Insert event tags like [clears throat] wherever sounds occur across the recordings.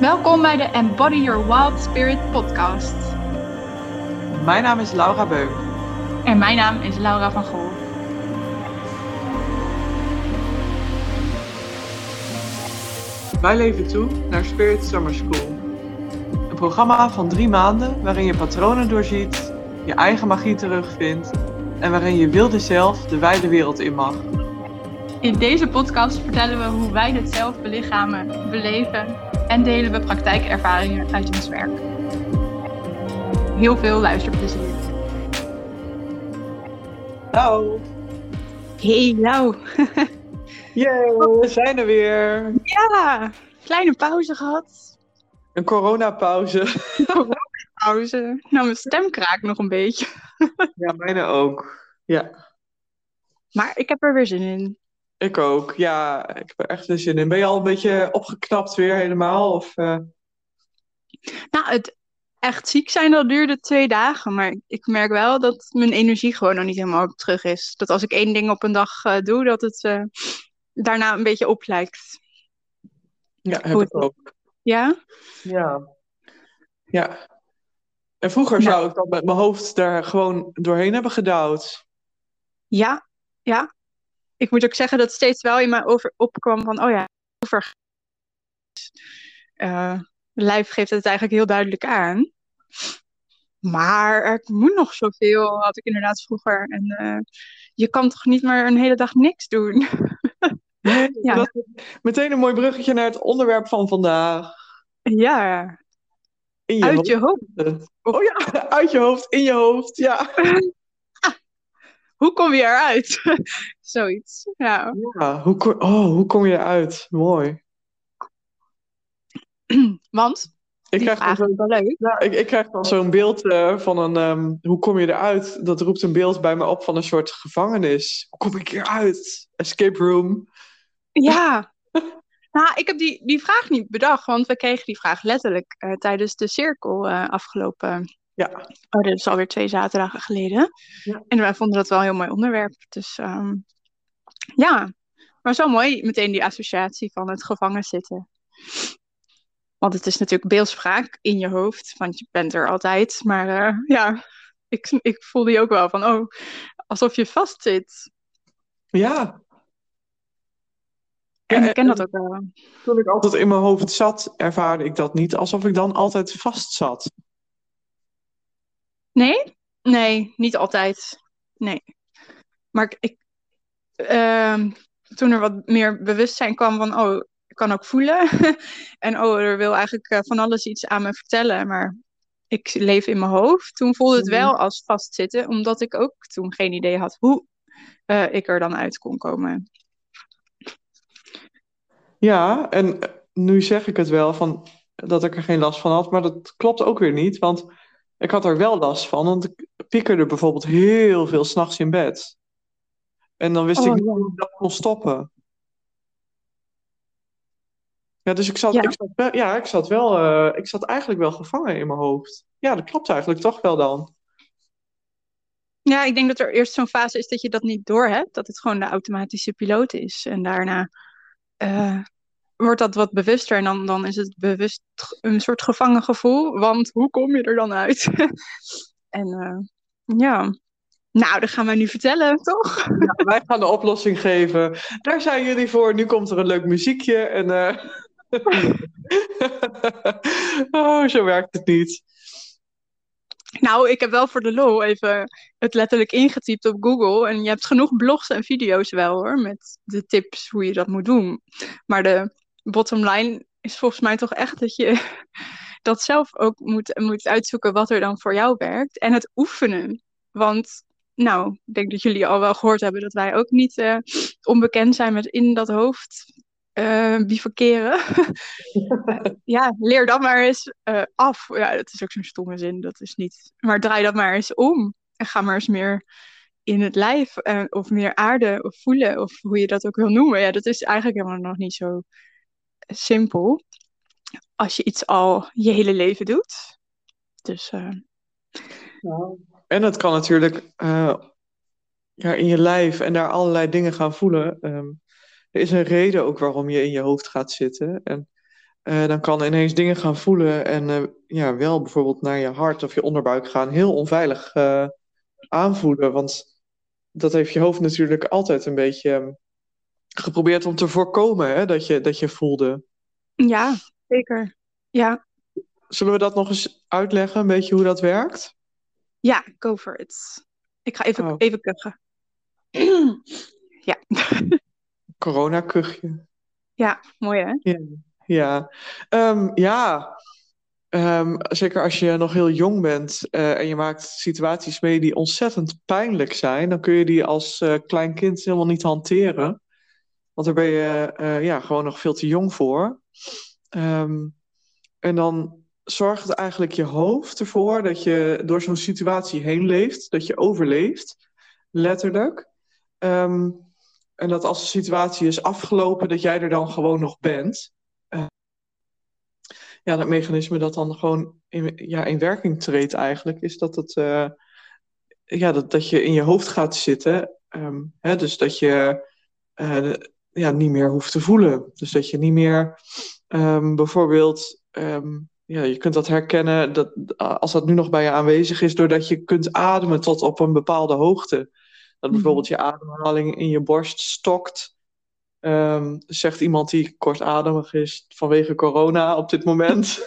Welkom bij de Embody Your Wild Spirit podcast. Mijn naam is Laura Beuk. En mijn naam is Laura van Gool. Wij leven toe naar Spirit Summer School. Een programma van drie maanden waarin je patronen doorziet, je eigen magie terugvindt en waarin je wilde zelf de wijde wereld in mag. In deze podcast vertellen we hoe wij dit zelf belichamen, beleven en delen we praktijkervaringen uit ons werk. Heel veel luisterplezier. Hallo. Hey, Lau. [laughs] Yay, we zijn er weer. Ja, kleine pauze gehad. Een coronapauze. Pauze. Nou, mijn stem kraakt nog een beetje. Ja, mijne ook. Ja, Maar ik heb er weer zin in. Ik ook. Ja, ik heb er echt weer zin in. Ben je al een beetje opgeknapt weer helemaal? Of, eh, Nou, het echt ziek zijn, dat duurde twee dagen. Maar ik merk wel dat mijn energie gewoon nog niet helemaal terug is. Dat als ik één ding op een dag eh, doe, dat het eh, daarna een beetje op lijkt. Ja, heb ik ook. Ja? Ja. Ja. En vroeger Ja. zou ik dat met mijn hoofd daar gewoon doorheen hebben gedouwd. Ja, ja. Ik moet ook zeggen dat steeds wel in mij over opkwam van, oh ja, over. Eh, lijf geeft het eigenlijk heel duidelijk aan. Maar er moet nog zoveel, had ik inderdaad vroeger. En eh, je kan toch niet maar een hele dag niks doen? [laughs] Ja. dat meteen een mooi bruggetje naar het onderwerp van vandaag. ja, In je uit je hoofd. Oh ja, [laughs] uit je hoofd, in je hoofd. Ja. [laughs] Hoe kom je eruit? [laughs] Zoiets. Ja. ja hoe, kom, oh, hoe kom je eruit? Mooi. [clears throat] Want, Ik krijg, dan zo, leuk. ja, ik, ik krijg dan zo'n beeld eh, van een. ehm, hoe kom je eruit? Dat roept een beeld bij me op van een soort gevangenis. Hoe kom ik hieruit? Escape room. Ja. [laughs] Nou, ik heb die, die vraag niet bedacht, want we kregen die vraag letterlijk eh, tijdens de cirkel eh, afgelopen. Ja. Oh, dat is alweer twee zaterdagen geleden. Ja. En wij vonden dat wel een heel mooi onderwerp. Dus ehm, ja, maar zo mooi meteen die associatie van het gevangen zitten. Want het is natuurlijk beeldspraak in je hoofd, want je bent er altijd. Maar eh, ja, ik, ik voelde die ook wel van, oh, alsof je vastzit. Ja. En ik ken dat ook wel. Toen ik altijd in mijn hoofd zat, ervaarde ik dat niet alsof ik dan altijd vast zat. Nee? Nee, niet altijd. Nee. Maar ik, ik, ehm, toen er wat meer bewustzijn kwam van, oh, ik kan ook voelen. [laughs] en oh, er wil eigenlijk eh, van alles iets aan me vertellen, maar ik leef in mijn hoofd. Toen voelde het Mhm. wel als vastzitten, omdat ik ook toen geen idee had hoe eh, ik er dan uit kon komen. Ja, en nu zeg ik het wel van dat ik er geen last van had, maar dat klopt ook weer niet, want ik had er wel last van, want ik piekerde bijvoorbeeld heel veel s'nachts in bed. En dan wist Oh, ik niet ja. hoe ik dat kon stoppen. Ja, dus ik zat, Ja. ik zat wel, ja, ik zat wel, eh, ik zat eigenlijk wel gevangen in mijn hoofd. Ja, dat klopt eigenlijk toch wel dan. Ja, ik denk dat er eerst zo'n fase is dat je dat niet doorhebt, dat het gewoon de automatische piloot is. En daarna eh, wordt dat wat bewuster en dan, dan is het bewust een soort gevangen gevoel, want hoe kom je er dan uit? [laughs] en eh, ja, nou, dat gaan wij nu vertellen, toch? Ja, wij gaan de oplossing geven. Daar zijn jullie voor. Nu komt er een leuk muziekje. En, eh, [laughs] oh, zo werkt het niet. Nou, ik heb wel voor de lol even het letterlijk ingetypt op Google en je hebt genoeg blogs en video's wel hoor, met de tips hoe je dat moet doen. Maar de bottom line is volgens mij toch echt dat je [laughs] dat zelf ook moet, moet uitzoeken wat er dan voor jou werkt. En het oefenen. Want, nou, ik denk dat jullie al wel gehoord hebben dat wij ook niet eh, onbekend zijn met in dat hoofd eh bivakeren. [laughs] Ja, leer dat maar eens eh, af. Ja, dat is ook zo'n stomme zin. Dat is niet. Maar draai dat maar eens om. En ga maar eens meer in het lijf. of meer aarde of voelen. Of hoe je dat ook wil noemen. Ja, dat is eigenlijk helemaal nog niet zo simpel. Als je iets al je hele leven doet. Dus eh, En het kan natuurlijk eh, ja, in je lijf en daar allerlei dingen gaan voelen. Ehm, er is een reden ook waarom je in je hoofd gaat zitten. En eh, dan kan ineens dingen gaan voelen en ja, wel bijvoorbeeld naar je hart of je onderbuik gaan heel onveilig aanvoelen. Want dat heeft je hoofd natuurlijk altijd een beetje ehm, geprobeerd om te voorkomen hè, dat, je, dat je voelde. Ja, zeker. Ja. Zullen we dat nog eens uitleggen, een beetje hoe dat werkt? Ja, go for it. Ik ga even, Oh. even kuchen. [clears throat] ja. [laughs] Corona-kuchje. ja, mooi hè? Ja, ja. Ehm, ja. Ehm, zeker als je nog heel jong bent eh, en je maakt situaties mee die ontzettend pijnlijk zijn, dan kun je die als eh, klein kind helemaal niet hanteren. Want daar ben je eh, ja, gewoon nog veel te jong voor. Ehm, en dan zorgt eigenlijk je hoofd ervoor dat je door zo'n situatie heen leeft, dat je overleeft, letterlijk. Ehm, en dat als de situatie is afgelopen, dat jij er dan gewoon nog bent. Eh, ja, dat mechanisme dat dan gewoon in, ja, in werking treedt eigenlijk, is dat, het, eh, ja, dat, dat je in je hoofd gaat zitten. Ehm, hè, dus dat je ja, niet meer hoeft te voelen. Dus dat je niet meer ehm, bijvoorbeeld, ehm, ja, je kunt dat herkennen dat, als dat nu nog bij je aanwezig is, doordat je kunt ademen tot op een bepaalde hoogte. Dat bijvoorbeeld je ademhaling in je borst stokt. Ehm, zegt iemand die kortademig is vanwege corona op dit moment. [laughs]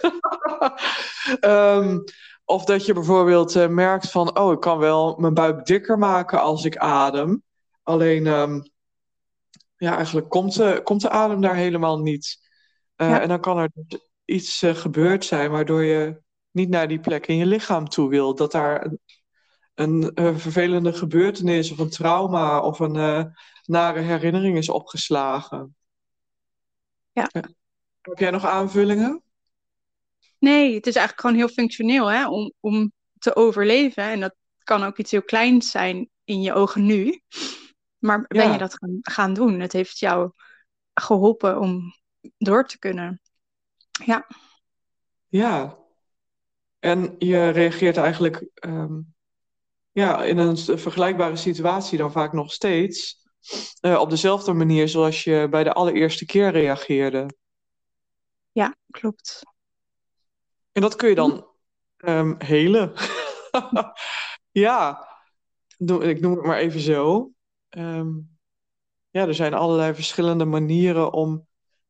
Of dat je bijvoorbeeld eh, merkt van, oh, ik kan wel mijn buik dikker maken als ik adem. Alleen, ja, eigenlijk komt de, komt de adem daar helemaal niet. Eh, Ja. En dan kan er dus iets eh, gebeurd zijn waardoor je niet naar die plek in je lichaam toe wil. Dat daar een, een eh, vervelende gebeurtenis of een trauma of een eh, nare herinnering is opgeslagen. Ja. Heb jij nog aanvullingen? Nee, het is eigenlijk gewoon heel functioneel hè, om, om te overleven. En dat kan ook iets heel kleins zijn in je ogen nu. Maar ben Ja. je dat gaan, gaan doen? Het heeft jou geholpen om door te kunnen. Ja, Ja. En je reageert eigenlijk ehm, ja, in een vergelijkbare situatie dan vaak nog steeds eh, op dezelfde manier zoals je bij de allereerste keer reageerde. ja, klopt. En dat kun je dan ehm, helen. [laughs] Ja, ik noem het maar even zo. Ehm, ja, er zijn allerlei verschillende manieren om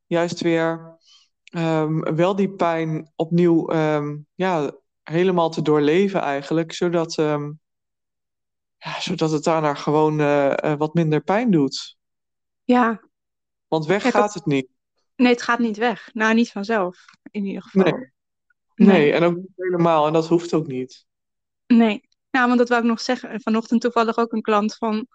juist weer ehm, wel die pijn opnieuw ehm, ja, helemaal te doorleven eigenlijk, zodat, ja, zodat het daarna gewoon eh, eh, wat minder pijn doet. Ja, Want weg Ja, dat- gaat het niet. nee, het gaat niet weg. Nou, niet vanzelf, in ieder geval. Nee. Nee, en ook niet helemaal. En dat hoeft ook niet. Nee. Nou, want dat wou ik nog zeggen. Vanochtend toevallig ook een klant van...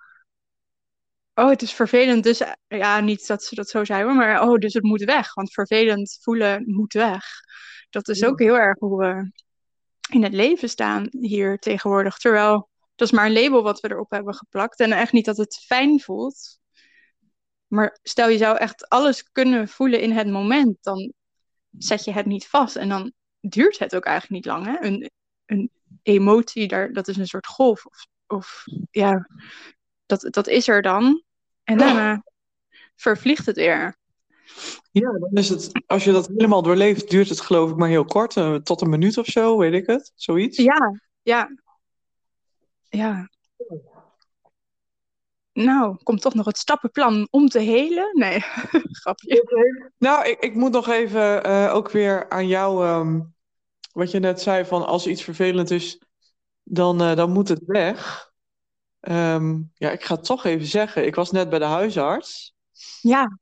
Oh, het is vervelend. Dus eh, ja, niet dat ze dat zo zei hoor. Maar oh, dus het moet weg. Want vervelend voelen moet weg. Dat is ook heel erg hoe we in het leven staan hier tegenwoordig. Terwijl, dat is maar een label wat we erop hebben geplakt. En echt niet dat het fijn voelt. Maar stel je zou echt alles kunnen voelen in het moment. Dan zet je het niet vast. En dan duurt het ook eigenlijk niet lang. Hè? Een, een emotie, daar, dat is een soort golf. Of, of ja, dat, dat is er dan. En daarna vervliegt het weer. Ja, dan is het, als je dat helemaal doorleeft, duurt het geloof ik maar heel kort, eh, tot een minuut of zo, weet ik het, zoiets. Ja, ja. Ja. Nou, komt toch nog het stappenplan om te helen? Nee, [laughs] grapje. Nou, ik, ik moet nog even eh, ook weer aan jou, ehm, wat je net zei, van als iets vervelend is, dan, eh, dan moet het weg. Ehm, ja, ik ga het toch even zeggen. Ik was net bij de huisarts. Ja,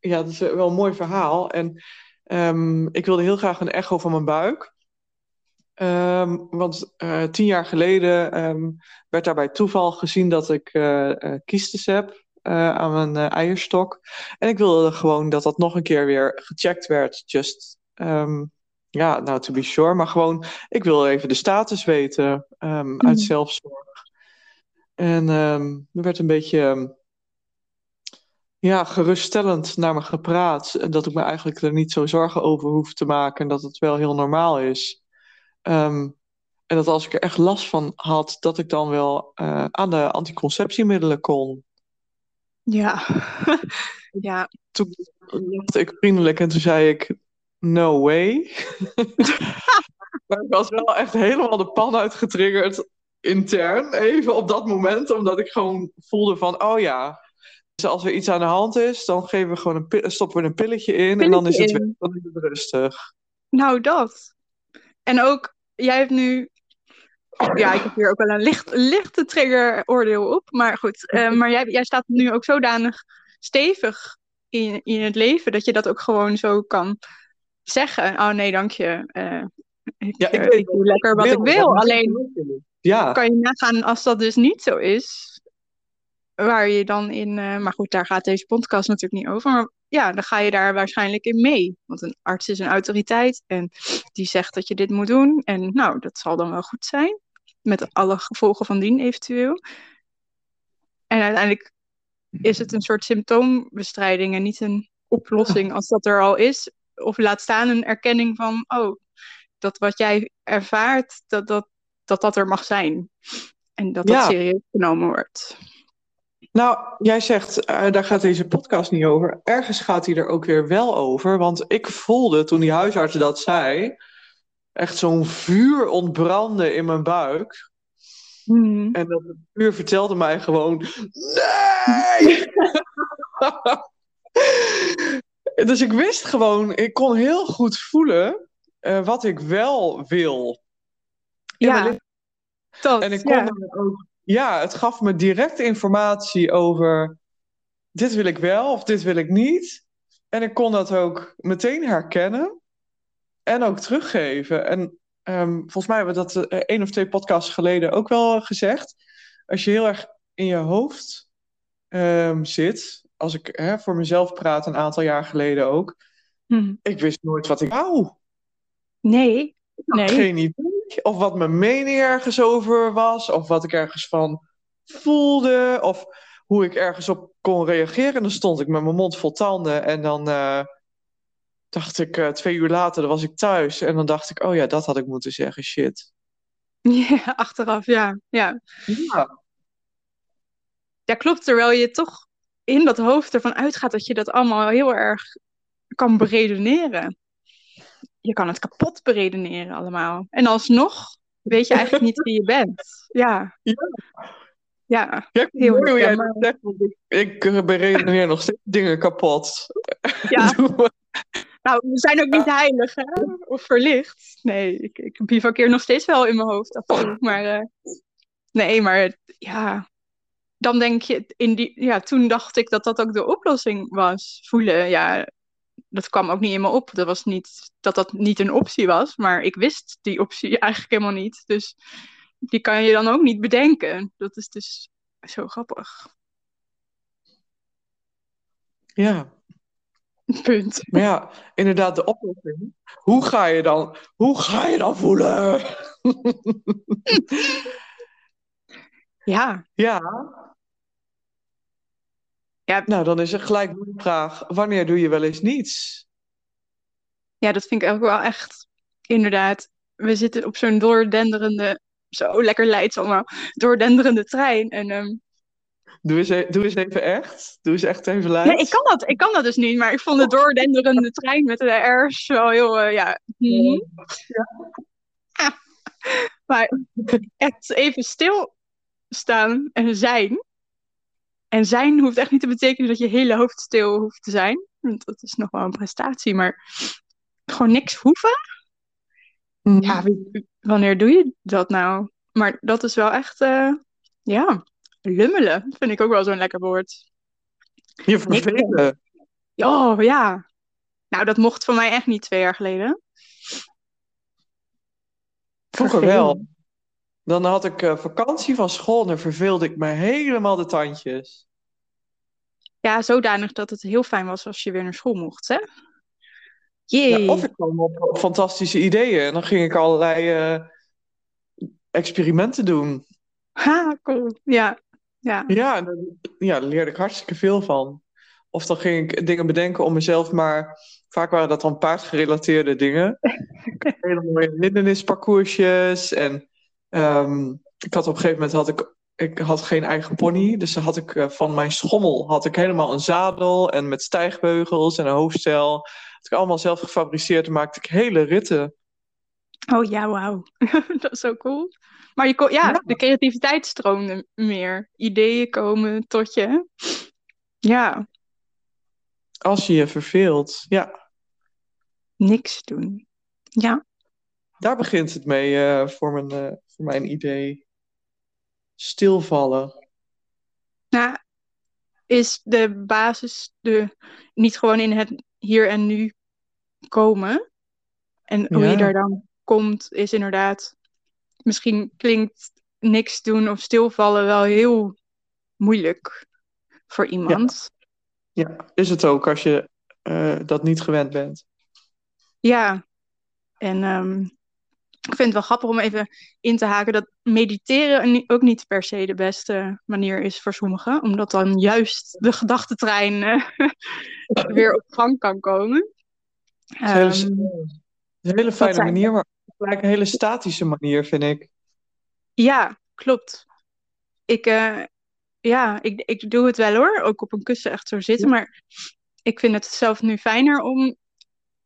Ja, dat is wel een mooi verhaal. En ehm, ik wilde heel graag een echo van mijn buik. Ehm, want eh, tien jaar geleden werd daar bij toeval gezien dat ik eh, kiestes heb aan mijn eierstok. En ik wilde gewoon dat dat nog een keer weer gecheckt werd. Just, ja, nou, to be sure. Maar gewoon, ik wil even de status weten uit Mm. zelfzorg. En ehm, er werd een beetje ehm, ja, geruststellend naar me gepraat. En dat ik me eigenlijk er niet zo zorgen over hoef te maken. En dat het wel heel normaal is. Ehm, en dat als ik er echt last van had, dat ik dan wel eh, aan de anticonceptiemiddelen kon. ja. [laughs] ja, Toen lachte ik vriendelijk en toen zei ik: no way. [laughs] maar ik was wel echt helemaal de pan uitgetriggerd intern, even op dat moment, omdat ik gewoon voelde van, oh ja, dus als er iets aan de hand is, dan geven we gewoon een stoppen we een pilletje in en dan is, het, weg, dan is het rustig. Nou, dat. En ook, jij hebt nu ja, ik heb hier ook wel een licht, lichte triggeroordeel op. Maar goed, uh, [laughs] maar jij, jij staat nu ook zodanig stevig in, in het leven dat je dat ook gewoon zo kan zeggen. Oh nee, dank je. Uh, ik, ja, ik, uh, ik doe lekker wat ik wil. Alleen ja. kan je nagaan als dat dus niet zo is. Waar je dan in. maar goed, daar gaat deze podcast natuurlijk niet over. Maar ja, dan ga je daar waarschijnlijk in mee. Want een arts is een autoriteit en die zegt dat je dit moet doen. En nou, dat zal dan wel goed zijn met alle gevolgen van dien eventueel. En uiteindelijk is het een soort symptoombestrijding en niet een oplossing als dat er al is. Of laat staan een erkenning van, oh, dat wat jij ervaart, dat dat, dat, dat er mag zijn. En dat dat serieus genomen wordt. Nou, jij zegt, uh, daar gaat deze podcast niet over. Ergens gaat hij er ook weer wel over. Want ik voelde toen die huisarts dat zei, echt zo'n vuur ontbrandde in mijn buik. Hmm. En dat vuur vertelde mij gewoon: Nee! [laughs] dus ik wist gewoon, ik kon heel goed voelen uh, wat ik wel wil. Ja, dat, en ik kon ja. ook, ja, het gaf me direct informatie over: dit wil ik wel of dit wil ik niet. En ik kon dat ook meteen herkennen en ook teruggeven. En um, volgens mij hebben we dat uh, één of twee podcasts geleden ook wel gezegd. Als je heel erg in je hoofd um, zit, als ik hè, voor mezelf praat een aantal jaar geleden ook, hm. ik wist nooit wat ik wou. Nee. nee. Geen idee. Of wat mijn mening ergens over was, of wat ik ergens van voelde, of hoe ik ergens op kon reageren. En dan stond ik met mijn mond vol tanden en dan. Uh, dacht ik, uh, twee uur later dan was ik thuis. En dan dacht ik, oh ja, dat had ik moeten zeggen, shit. [laughs] Ja, achteraf, ja. Ja, ja. ja klopt. Terwijl je toch in dat hoofd ervan uitgaat dat je dat allemaal heel erg kan beredeneren. Je kan het kapot beredeneren allemaal. En alsnog weet je eigenlijk niet wie je bent. Ja. Ja. Ja, ja heel mooi ik, ik beredeneer nog steeds dingen kapot. Ja. [laughs] Nou, we zijn ook niet heilig, hè? Of verlicht. Nee, ik, ik bivakkeer nog steeds wel in mijn hoofd af Maar uh, nee, maar ja, dan denk je, in die, ja, toen dacht ik dat dat ook de oplossing was. Voelen, ja, dat kwam ook niet in me op. Dat was niet dat dat niet een optie was, maar ik wist die optie [laughs] eigenlijk helemaal niet. Dus die kan je dan ook niet bedenken. Dat is dus zo grappig. Ja, Punt. Maar ja, inderdaad, de oplossing. Hoe ga je dan, hoe ga je dan voelen? [laughs] ja. Ja. Ja. Nou, dan is er gelijk de vraag: wanneer doe je wel eens niets? Ja, dat vind ik ook wel echt. Inderdaad, we zitten op zo'n doordenderende, zo lekker Leids allemaal, doordenderende trein. En um, Doe eens, e-, doe eens even echt. Doe eens echt even. Nee, ik kan dat, ik kan dat dus niet. Maar ik vond de doordenderende trein met de R's wel heel, uh, ja. Mhm. ja. Ah. Maar echt even stilstaan en zijn. En zijn hoeft echt niet te betekenen dat je hele hoofd stil hoeft te zijn. Want dat is nog wel een prestatie. Maar gewoon niks hoeven. Mm. Ja, wanneer doe je dat nou? Maar dat is wel echt, uh, ja Lummelen vind ik ook wel zo'n lekker woord. Je vervelen. Oh, ja. Nou, dat mocht voor mij echt niet twee jaar geleden. Vroeger wel. Dan had ik uh, vakantie van school en dan verveelde ik me helemaal de tandjes. Ja, zodanig dat het heel fijn was als je weer naar school mocht, hè? Ja, of ik kwam op fantastische ideeën en dan ging ik allerlei uh, experimenten doen. Ha, cool. Ja. Ja, ja, daar, ja, daar leerde ik hartstikke veel van. Of dan ging ik dingen bedenken om mezelf, maar vaak waren dat dan paardgerelateerde dingen. [laughs] Hele mooie hindernisparcoursjes. En um, ik had op een gegeven moment had ik ik had geen eigen pony. Dus had ik eh, van mijn schommel had ik helemaal een zadel en met stijgbeugels en een hoofdstel. Had ik allemaal zelf gefabriceerd. Dan maakte ik hele ritten. Oh ja, wauw. [laughs] dat is zo cool. Maar je kon, ja, Ja. de creativiteit stroomde meer. Ideeën komen tot je. Ja, Als je je verveelt. Ja, niks doen. Ja, daar begint het mee eh, voor, mijn, eh, voor mijn idee. Stilvallen. nou, is de basis de, niet gewoon in het hier en nu komen. En hoe je daar dan komt, is inderdaad. Misschien klinkt niks doen of stilvallen wel heel moeilijk voor iemand. Ja, is het ook als je eh, dat niet gewend bent. Ja, en ehm, ik vind het wel grappig om even in te haken dat mediteren ook niet per se de beste manier is voor sommigen, omdat dan juist de gedachtentrein eh, [laughs] weer op gang kan komen. Het is een hele, Ehm, een hele fijne manier, maar gelijk een hele statische manier, vind ik. ja, klopt. Ik, eh, ja, ik, ik doe het wel hoor, ook op een kussen echt zo zitten, maar ik vind het zelf nu fijner om,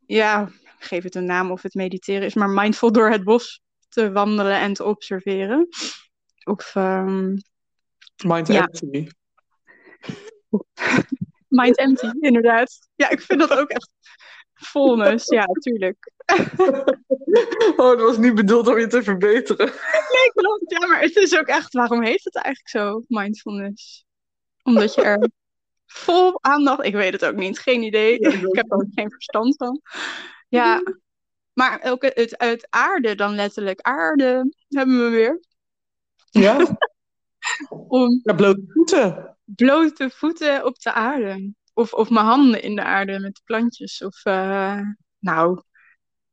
ja, geef het een naam of het mediteren is, maar mindful door het bos te wandelen en te observeren. Of ehm, Mind Ja. empty. [laughs] mind empty, inderdaad. Ja, ik vind dat ook echt fullness. Ja, tuurlijk. [laughs] Oh, dat was niet bedoeld om je te verbeteren. [laughs] Nee, klopt. Ja, maar het is ook echt, waarom heet het eigenlijk zo, mindfulness? Omdat je er vol aandacht, ik weet het ook niet, geen idee. Ja, ik Ik heb er ook geen verstand van. Ja, maar ook het, uit aarde dan letterlijk. Aarde hebben we weer. Ja, [laughs] Om ja blote voeten. blote voeten op de aarde. Of, of mijn handen in de aarde met de plantjes. Of, eh, nou,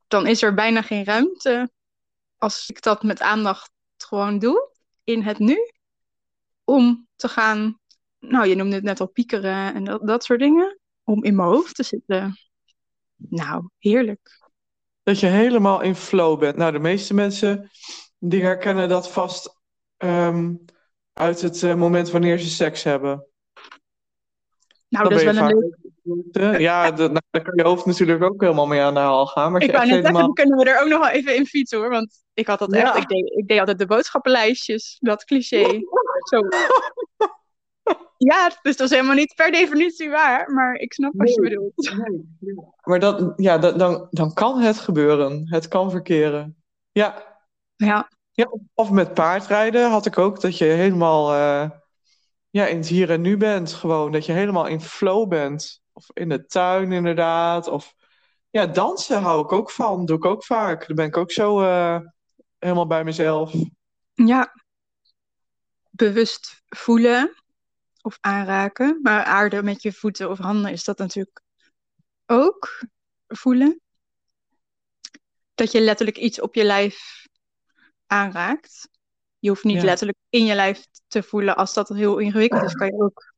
dan is er bijna geen ruimte als ik dat met aandacht gewoon doe, in het nu, om te gaan, nou, je noemde het net al piekeren en dat, dat soort dingen, om in mijn hoofd te zitten. Nou, heerlijk. Dat je helemaal in flow bent. Nou, de meeste mensen die herkennen dat vast ehm, uit het eh, moment wanneer ze seks hebben. Nou, dat is wel een leuk... Ja, dat, nou, daar kan je hoofd natuurlijk ook helemaal mee aan de haal gaan. Maar Ik wou net zeggen, helemaal... dan kunnen we er ook nog wel even in fietsen hoor. Want ik had dat Ja. echt. Ik deed, ik deed altijd de boodschappenlijstjes, dat cliché. [laughs] Zo. [laughs] Ja, dus dat is helemaal niet per definitie waar. Maar ik snap wat je Nee. bedoelt. Maar dat, ja, dat, dan, dan kan het gebeuren. Het kan verkeren. Ja. Ja, Ja, of- of met paardrijden had ik ook dat je helemaal eh, ja, in het hier en nu bent. Gewoon dat je helemaal in flow bent. Of in de tuin inderdaad. Of ja, dansen hou ik ook van. Doe ik ook vaak. Dan ben ik ook zo eh, helemaal bij mezelf. ja. Bewust voelen of aanraken. Maar aarde met je voeten of handen is dat natuurlijk ook voelen. Dat je letterlijk iets op je lijf aanraakt. Je hoeft niet Ja. letterlijk in je lijf te voelen. Als dat heel ingewikkeld is, kan je ook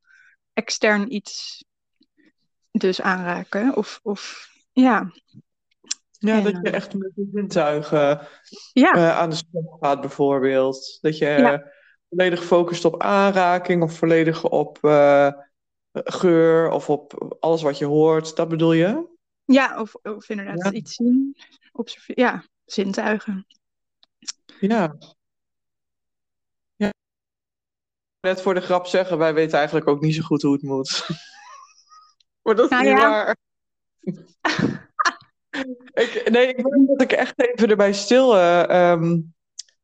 extern iets dus aanraken. Of, of ja. Ja, En, dat je eh, echt met je zintuigen Ja, eh, aan de slag gaat bijvoorbeeld. Dat je Ja. Volledig focust op aanraking of volledig op eh, geur of op alles wat je hoort. Dat bedoel je? ja of, of inderdaad Ja. iets zien. Observeren. Ja, zintuigen. Ja. ja. Net voor de grap zeggen, wij weten eigenlijk ook niet zo goed hoe het moet. [laughs] maar dat is Nou niet ja. waar. [laughs] ik, nee, ik denk dat ik echt even erbij stil... eh, ehm,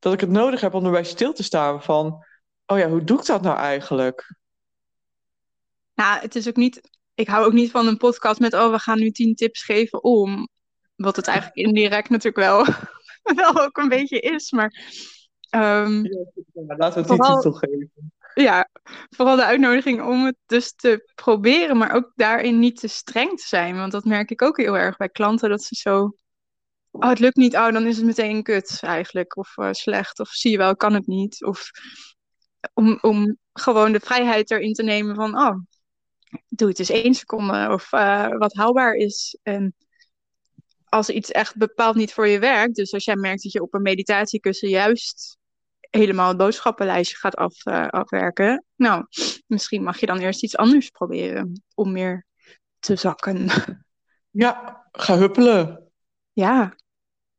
dat ik het nodig heb om erbij stil te staan van... Oh ja, hoe doe ik dat nou eigenlijk? Nou, het is ook niet. Ik hou ook niet van een podcast met. Oh, we gaan nu tien tips geven om. Wat het eigenlijk indirect natuurlijk wel, [laughs] wel ook een beetje is. Maar ehm, Ja, laten we het Vooral- titel geven. ja, vooral de uitnodiging om het dus te proberen. Maar ook daarin niet te streng te zijn. Want dat merk ik ook heel erg bij klanten. Dat ze zo. Oh, het lukt niet. Oh, dan is het meteen kut eigenlijk. Of eh, slecht. Of zie je wel, kan het niet. Of om, om gewoon de vrijheid erin te nemen van. Oh, doe het eens één seconde. Of eh, wat haalbaar is. En als iets echt bepaald niet voor je werkt. Dus als jij merkt dat je op een meditatiekussen juist helemaal het boodschappenlijstje gaat af, uh, afwerken. Nou, misschien mag je dan eerst iets anders proberen om meer te zakken. Ja, ga huppelen. Ja.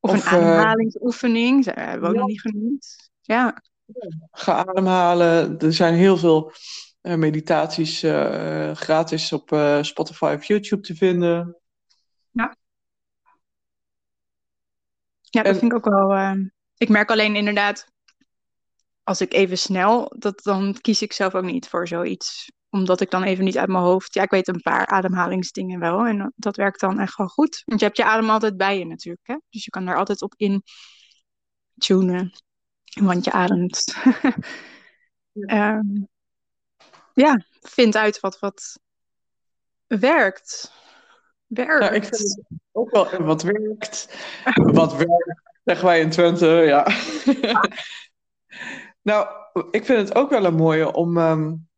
Of, of een ademhalingsoefening, dat hebben we ook nog niet genoemd. Ja. Ga ademhalen. Er zijn heel veel uh, meditaties uh, gratis op uh, Spotify of YouTube te vinden. Ja. Ja, dat en... vind ik ook wel. ik merk alleen inderdaad, als ik even snel, dat, dan kies ik zelf ook niet voor zoiets. Omdat ik dan even niet uit mijn hoofd. Ja, ik weet een paar ademhalingsdingen wel. En dat werkt dan echt wel goed. Want je hebt je adem altijd bij je natuurlijk. Hè? Dus je kan daar altijd op in tunen. Want je ademt. ja. Um, [laughs] ja, vind uit wat, wat werkt. Werkt. Ja, ik vind het ook wel wat werkt. wat [laughs] werkt, zeggen wij in Twente, ja. [laughs] nou, ik vind het ook wel een mooie om um,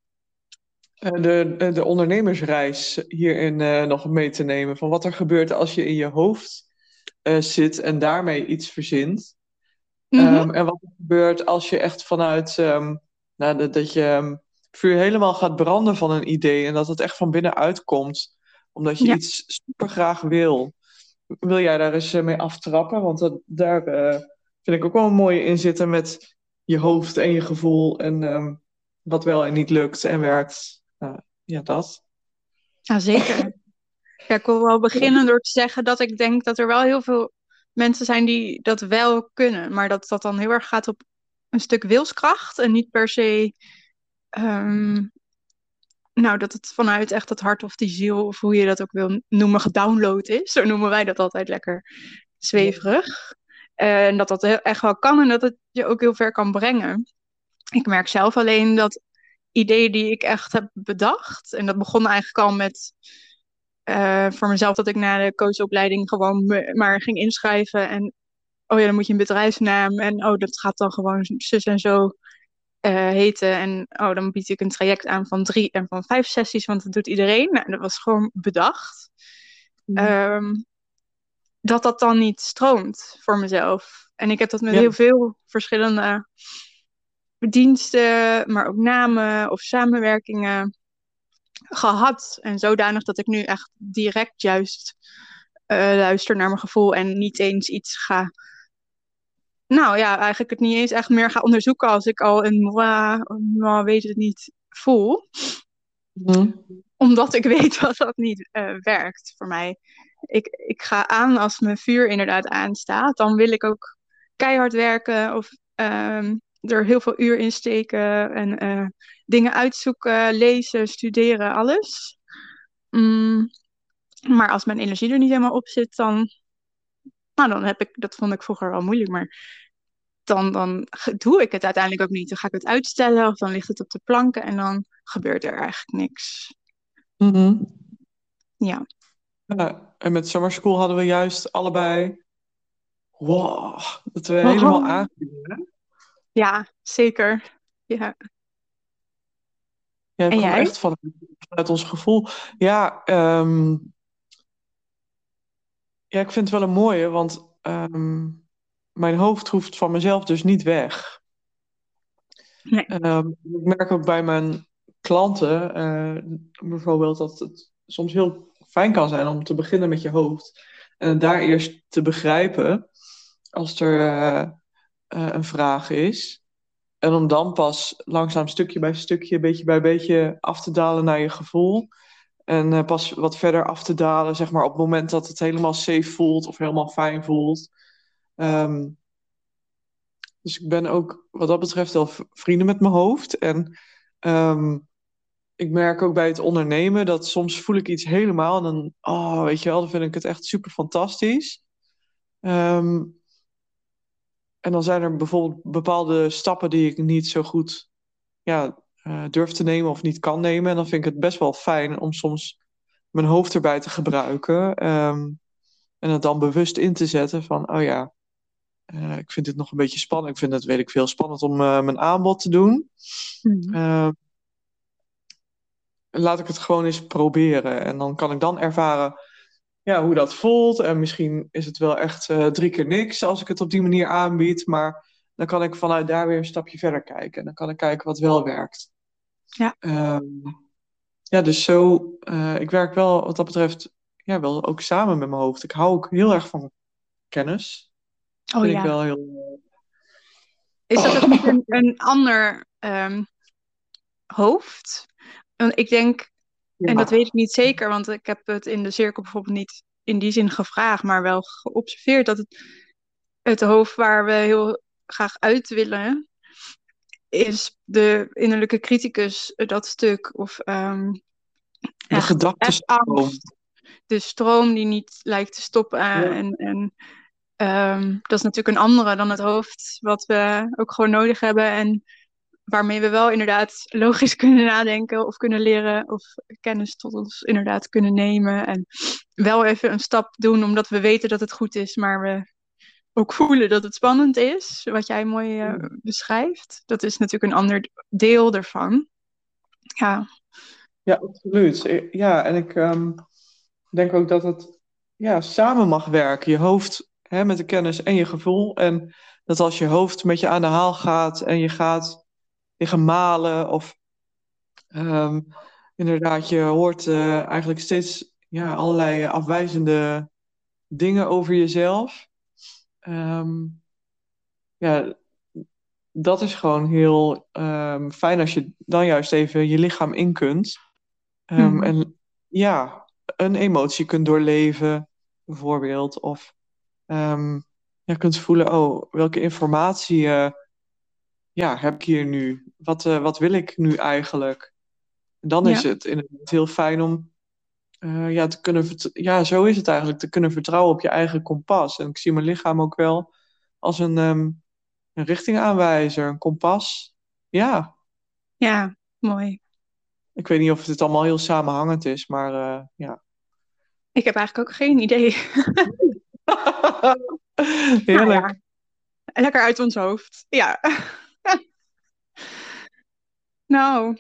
de, de ondernemersreis hierin uh, nog mee te nemen. Van wat er gebeurt als je in je hoofd uh, zit en daarmee iets verzint. Mm -hmm. um, en wat er gebeurt als je echt vanuit, um, nou, dat, dat je vuur helemaal gaat branden van een idee en dat het echt van binnenuit komt, omdat je ja. iets super graag wil. Wil jij daar eens mee aftrappen? Want dat, daar uh, vind ik ook wel een mooie in zitten met je hoofd en je gevoel en wat wel en niet lukt en werkt. Uh, ja, dat. Ja, zeker. [laughs] Ja, ik wil wel beginnen door te zeggen dat ik denk dat er wel heel veel mensen zijn die dat wel kunnen, maar dat dat dan heel erg gaat op een stuk wilskracht en niet per se Um, nou, dat het vanuit echt het hart of die ziel, of hoe je dat ook wil noemen, gedownload is. Zo noemen wij dat altijd lekker zweverig. En dat dat echt wel kan en dat het je ook heel ver kan brengen. Ik merk zelf alleen dat ideeën die ik echt heb bedacht, en dat begon eigenlijk al met uh, voor mezelf dat ik na de coachopleiding gewoon me, maar ging inschrijven en oh ja, dan moet je een bedrijfsnaam en oh, dat gaat dan gewoon zus en zo uh, heten. En oh, dan bied ik een traject aan van drie en van vijf sessies, want dat doet iedereen. Nou, dat was gewoon bedacht. Mm. Um, dat dat dan niet stroomt voor mezelf. En ik heb dat met ja. heel veel verschillende diensten, maar ook namen of samenwerkingen gehad. En zodanig dat ik nu echt direct juist uh, luister naar mijn gevoel en niet eens iets ga nou ja, eigenlijk het niet eens echt meer ga onderzoeken als ik al een moi, weet het niet voel. Mm. Omdat ik weet [laughs] dat dat niet uh, werkt voor mij. Ik, ik ga aan als mijn vuur inderdaad aanstaat. Dan wil ik ook keihard werken of um, er heel veel uur in steken en uh, dingen uitzoeken, lezen, studeren, alles. Mm, maar als mijn energie er niet helemaal op zit, dan nou, dan heb ik, dat vond ik vroeger wel moeilijk, maar dan, dan doe ik het uiteindelijk ook niet. Dan ga ik het uitstellen of dan ligt het op de planken en dan gebeurt er eigenlijk niks. Mm -hmm. Ja. ja. En met Summer School hadden we juist allebei, wow, dat we wow. helemaal aangeven. Ja, zeker. Ja. Ja, en jij? echt vanuit, vanuit ons gevoel. Ja, um, ja, ik vind het wel een mooie, want um, mijn hoofd hoeft van mezelf dus niet weg. Nee. Um, ik merk ook bij mijn klanten uh, bijvoorbeeld dat het soms heel fijn kan zijn om te beginnen met je hoofd. En daar eerst te begrijpen als er uh, uh, een vraag is. En om dan pas langzaam stukje bij stukje, beetje bij beetje af te dalen naar je gevoel. En uh, pas wat verder af te dalen, zeg maar, op het moment dat het helemaal safe voelt of helemaal fijn voelt. Um, dus ik ben ook wat dat betreft wel vrienden met mijn hoofd. En um, ik merk ook bij het ondernemen dat soms voel ik iets helemaal. En dan, oh, weet je wel, dan vind ik het echt super fantastisch. Um, en dan zijn er bijvoorbeeld bepaalde stappen die ik niet zo goed ja, uh, durf te nemen of niet kan nemen. En dan vind ik het best wel fijn om soms mijn hoofd erbij te gebruiken. Um, en het dan bewust in te zetten van, oh ja, uh, ik vind dit nog een beetje spannend. Ik vind het, weet ik veel, spannend om uh, mijn aanbod te doen. Mm. Uh, laat ik het gewoon eens proberen. En dan kan ik dan ervaren ja, hoe dat voelt. En misschien is het wel echt drie keer niks als ik het op die manier aanbied. Maar dan kan ik vanuit daar weer een stapje verder kijken. En dan kan ik kijken wat wel werkt. Ja. Ehm, ja, dus zo, eh, ik werk wel wat dat betreft, ja, wel ook samen met mijn hoofd. Ik hou ook heel erg van kennis. Oh Vind ja. ik wel heel. Is dat ook niet een, een ander ehm, hoofd? Want ik denk, Ja. en dat weet ik niet zeker, want ik heb het in de cirkel bijvoorbeeld niet in die zin gevraagd, maar wel geobserveerd dat het, het hoofd waar we heel graag uit willen, is de innerlijke criticus, dat stuk, of ehm de gedachtenstroom. de stroom die niet lijkt te stoppen. Ja. En, en ehm, dat is natuurlijk een andere dan het hoofd, wat we ook gewoon nodig hebben. En waarmee we wel inderdaad logisch [laughs] kunnen nadenken of kunnen leren of kennis tot ons inderdaad kunnen nemen. En wel even een stap doen omdat we weten dat het goed is, maar we ook voelen dat het spannend is, wat jij mooi eh, beschrijft. Dat is natuurlijk een ander deel ervan. Ja, Ja, absoluut. Eh, Ja, en ik ehm, denk ook dat het ja, samen mag werken. Je hoofd hè, met de kennis en je gevoel. En dat als je hoofd met je aan de haal gaat en je gaat liggen malen of ehm, inderdaad, je hoort eh, eigenlijk steeds ja, allerlei afwijzende dingen over jezelf. Ehm, ja, dat is gewoon heel ehm, fijn als je dan juist even je lichaam in kunt. Mhm. En ja, een emotie kunt doorleven, bijvoorbeeld. Of ja, kunt voelen, oh, welke informatie eh, ja, heb ik hier nu? Wat, eh, wat wil ik nu eigenlijk? En dan is het inderdaad heel fijn om eh, ja, te kunnen ja, zo is het eigenlijk, te kunnen vertrouwen op je eigen kompas. En ik zie mijn lichaam ook wel als een, ehm, een richtingaanwijzer, een kompas. Ja, ja, mooi. ik weet niet of het allemaal heel samenhangend is, maar eh, ja. Ik heb eigenlijk ook geen idee. [laughs] Heerlijk. Nou ja, lekker uit ons hoofd. Ja. Nou,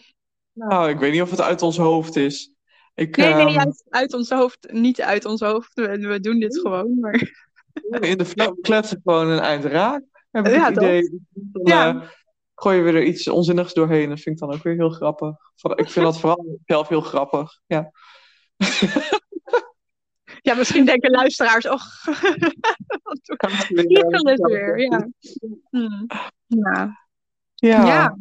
Nou, ik weet niet of het uit ons hoofd is. Ik, nee, nee, ehm, juist uit ons hoofd. Niet uit ons hoofd. We, we doen dit gewoon. Maar... [laughs] in de flow kletsen gewoon een eind raak. Heb ik Ja, het idee. Dan Ja. eh, gooien we er iets onzinnigs doorheen. Dat vind ik dan ook weer heel grappig. Ik vind dat vooral [laughs] zelf heel grappig. Ja. [laughs] Ja, misschien denken luisteraars, och, wat ze weer. Ja. Hm. Ja. Ja. Ja.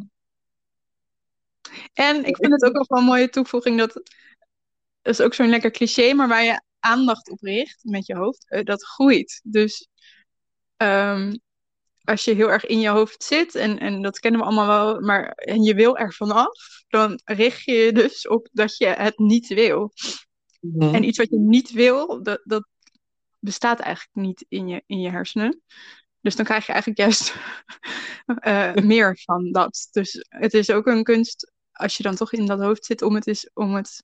En ik vind het ook nog wel een mooie toevoeging dat dat is ook zo'n lekker cliché, maar waar je aandacht op richt met je hoofd, eh, dat groeit. Dus ehm, als je heel erg in je hoofd zit, en, en dat kennen we allemaal wel, maar en je wil er vanaf, dan richt je je dus op dat je het niet wil. Mhm. En iets wat je niet wil, dat, dat bestaat eigenlijk niet in je, in je hersenen. Dus dan krijg je eigenlijk juist [laughs] eh, meer van dat. Dus het is ook een kunst, als je dan toch in dat hoofd zit, om het, is, om het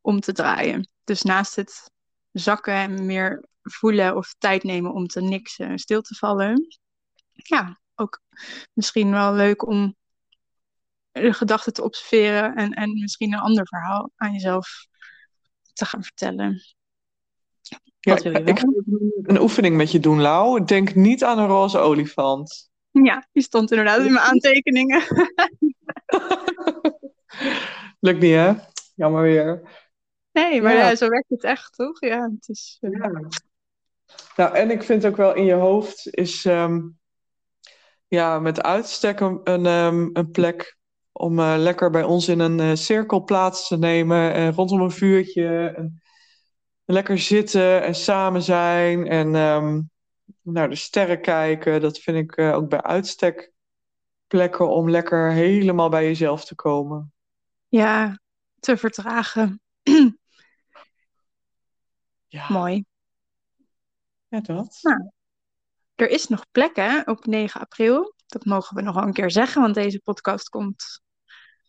om te draaien. Dus naast het zakken en meer voelen of tijd nemen om te niksen en stil te vallen. Ja, ook misschien wel leuk om de gedachten te observeren en, en misschien een ander verhaal aan jezelf te gaan vertellen. Ja, Wat wil je ik, ga een oefening met je doen, Lau. Denk niet aan een roze olifant. Ja, die stond inderdaad in mijn aantekeningen. [laughs] [laughs] Lukt niet, hè? Jammer weer. Nee, maar Ja. zo werkt het echt, toch? Ja, het is... eh, Ja. Nou, en ik vind ook wel in je hoofd is ehm, ja, met uitstek een, een, ehm, een plek om eh, lekker bij ons in een eh, cirkel plaats te nemen en rondom een vuurtje. En lekker zitten en samen zijn en ehm, naar de sterren kijken. Dat vind ik ook bij uitstek plekken om lekker helemaal bij jezelf te komen. Ja, te vertragen. [clears throat] Ja, Mooi. ja dat. Nou. Er is nog plek hè, op 9 april. Dat mogen we nog wel een keer zeggen, want deze podcast komt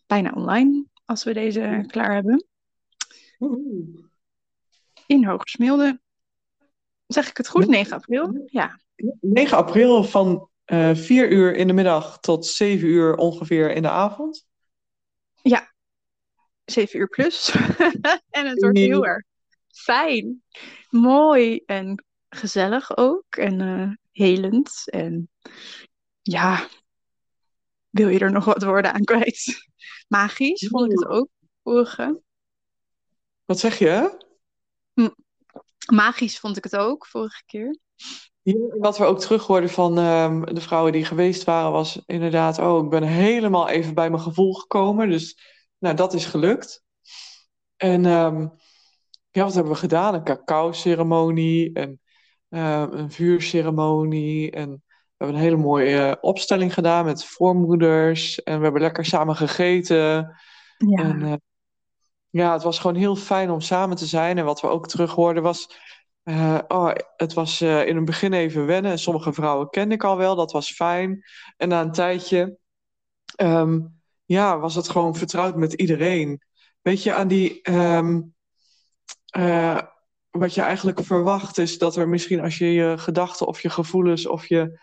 bijna online als we deze klaar hebben. In Hogesmilde. Zeg ik het goed? 9 april? Ja. 9 april van eh 4 uur in de middag tot 7 uur ongeveer in de avond. 7 uur plus. [laughs] en het wordt heel erg fijn. Mooi en gezellig ook. En eh, helend. En ja, wil je er nog wat woorden aan kwijt? Magisch vond ik het ook, vorige. Wat zeg je? Magisch vond ik het ook, vorige keer. Ja, wat we ook terug hoorden van ehm, de vrouwen die geweest waren, was inderdaad, oh, ik ben helemaal even bij mijn gevoel gekomen. Dus nou, dat is gelukt. En ehm, ja, wat hebben we gedaan? Een cacao-ceremonie en uh, een vuurceremonie. En we hebben een hele mooie opstelling gedaan met voormoeders. En we hebben lekker samen gegeten. Ja. En uh, ja, het was gewoon heel fijn om samen te zijn. En wat we ook terug hoorden was uh, oh, het was uh, in het begin even wennen. Sommige vrouwen kende ik al wel, dat was fijn. En na een tijdje um, ja, was het gewoon vertrouwd met iedereen. Weet je, aan die. Um, uh, wat je eigenlijk verwacht is dat er misschien als je je gedachten of je gevoelens of je.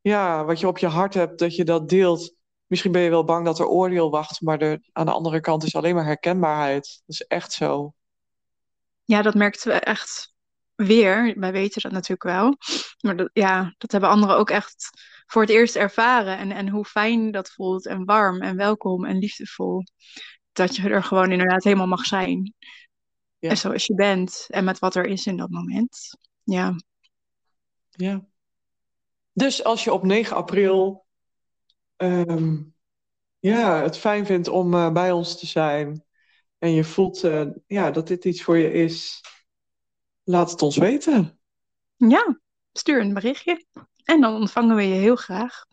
Ja, wat je op je hart hebt, dat je dat deelt. Misschien ben je wel bang dat er oordeel wacht, maar er, aan de andere kant is alleen maar herkenbaarheid. Dat is echt zo. Ja, dat merkten we echt weer. Wij weten dat natuurlijk wel. Maar dat, ja, dat hebben anderen ook echt voor het eerst ervaren. En, en hoe fijn dat voelt. En warm en welkom en liefdevol. Dat je er gewoon inderdaad helemaal mag zijn. Ja. En zoals je bent. En met wat er is in dat moment. Ja. Ja. Dus als je op 9 april um, ja, het fijn vindt om uh, bij ons te zijn. En je voelt uh, ja, dat dit iets voor je is Laat het ons weten. Ja, stuur een berichtje. En dan ontvangen we je heel graag.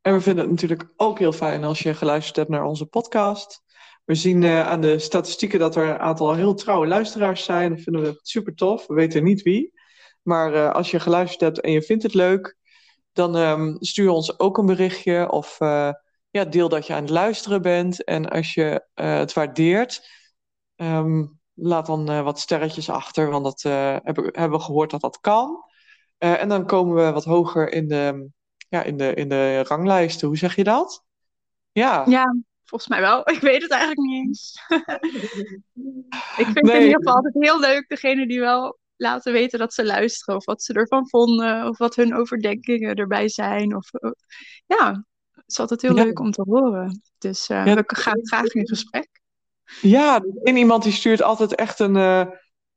En we vinden het natuurlijk ook heel fijn als je geluisterd hebt naar onze podcast. We zien uh, aan de statistieken dat er een aantal heel trouwe luisteraars zijn. Dat vinden we super tof. We weten niet wie. Maar uh, als je geluisterd hebt en je vindt het leuk, dan um, stuur ons ook een berichtje. Of uh, ja, deel dat je aan het luisteren bent. En als je het waardeert, um, laat dan wat sterretjes achter, want dat hebben, hebben we gehoord dat dat kan. Uh, en dan komen we wat hoger in de, ja, in, de, in de ranglijsten. Hoe zeg je dat? Ja. Ja, volgens mij wel. [laughs] Ik weet het eigenlijk niet eens. [laughs] ik vind nee. het in ieder geval altijd heel leuk, degene die wel laten weten dat ze luisteren, of wat ze ervan vonden, of wat hun overdenkingen erbij zijn. Of, ja, het is altijd heel ja. leuk om te horen. Dus ja, we gaan graag in gesprek. Ja, en iemand die stuurt altijd echt een, uh,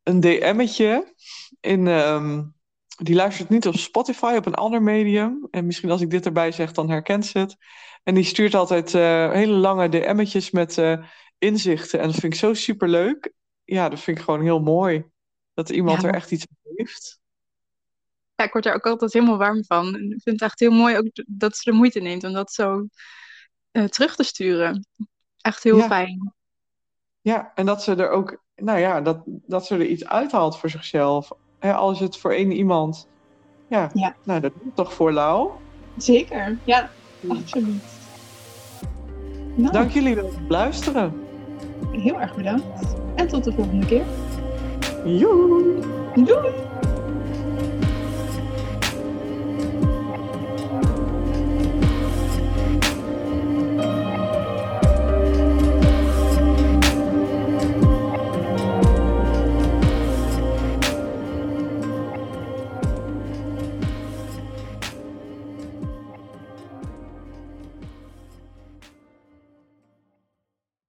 een DM'tje. In, um, die luistert niet op Spotify, op een ander medium. En misschien als ik dit erbij zeg, dan herkent ze het. En die stuurt altijd uh, hele lange DM'tjes met uh, inzichten. En dat vind ik zo super leuk. Ja, dat vind ik gewoon heel mooi. Dat iemand ja. er echt iets aan heeft. Ja, ik word er ook altijd helemaal warm van. En ik vind het echt heel mooi ook dat ze de moeite neemt om dat zo terug te sturen. Echt heel ja. fijn. Ja, en dat ze er ook, nou ja, dat, dat ze er iets uithaalt voor zichzelf. Hè, als het voor één iemand, ja, ja. nou dat doet toch voor Lau? Zeker, ja, absoluut. Nou. Dank jullie wel voor het luisteren. Heel erg bedankt. En tot de volgende keer. Joe. Doei.